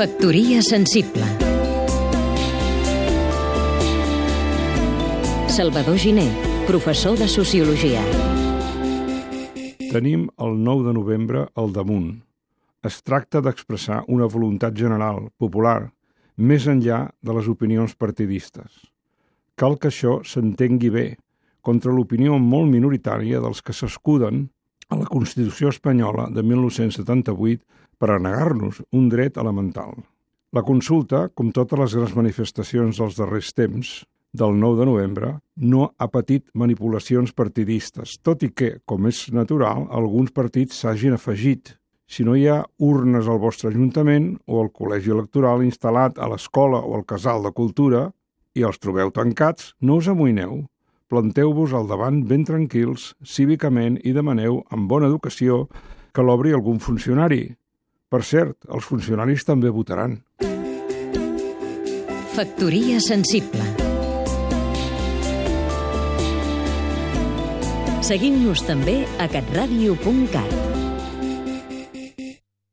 Factoria sensible Salvador Giné, professor de Sociologia Tenim el 9 de novembre al damunt. Es tracta d'expressar una voluntat general, popular, més enllà de les opinions partidistes. Cal que això s'entengui bé, contra l'opinió molt minoritària dels que s'escuden a la Constitució espanyola de 1978 per a negar-nos un dret elemental. La consulta, com totes les grans manifestacions dels darrers temps, del 9 de novembre, no ha patit manipulacions partidistes, tot i que, com és natural, alguns partits s'hagin afegit. Si no hi ha urnes al vostre ajuntament o al col·legi electoral instal·lat a l'escola o al casal de cultura i els trobeu tancats, no us amoïneu. Planteu-vos al davant ben tranquils, cívicament, i demaneu, amb bona educació, que l'obri algun funcionari. Per cert, els funcionaris també votaran. Factoria sensible Seguim-nos també a catradio.cat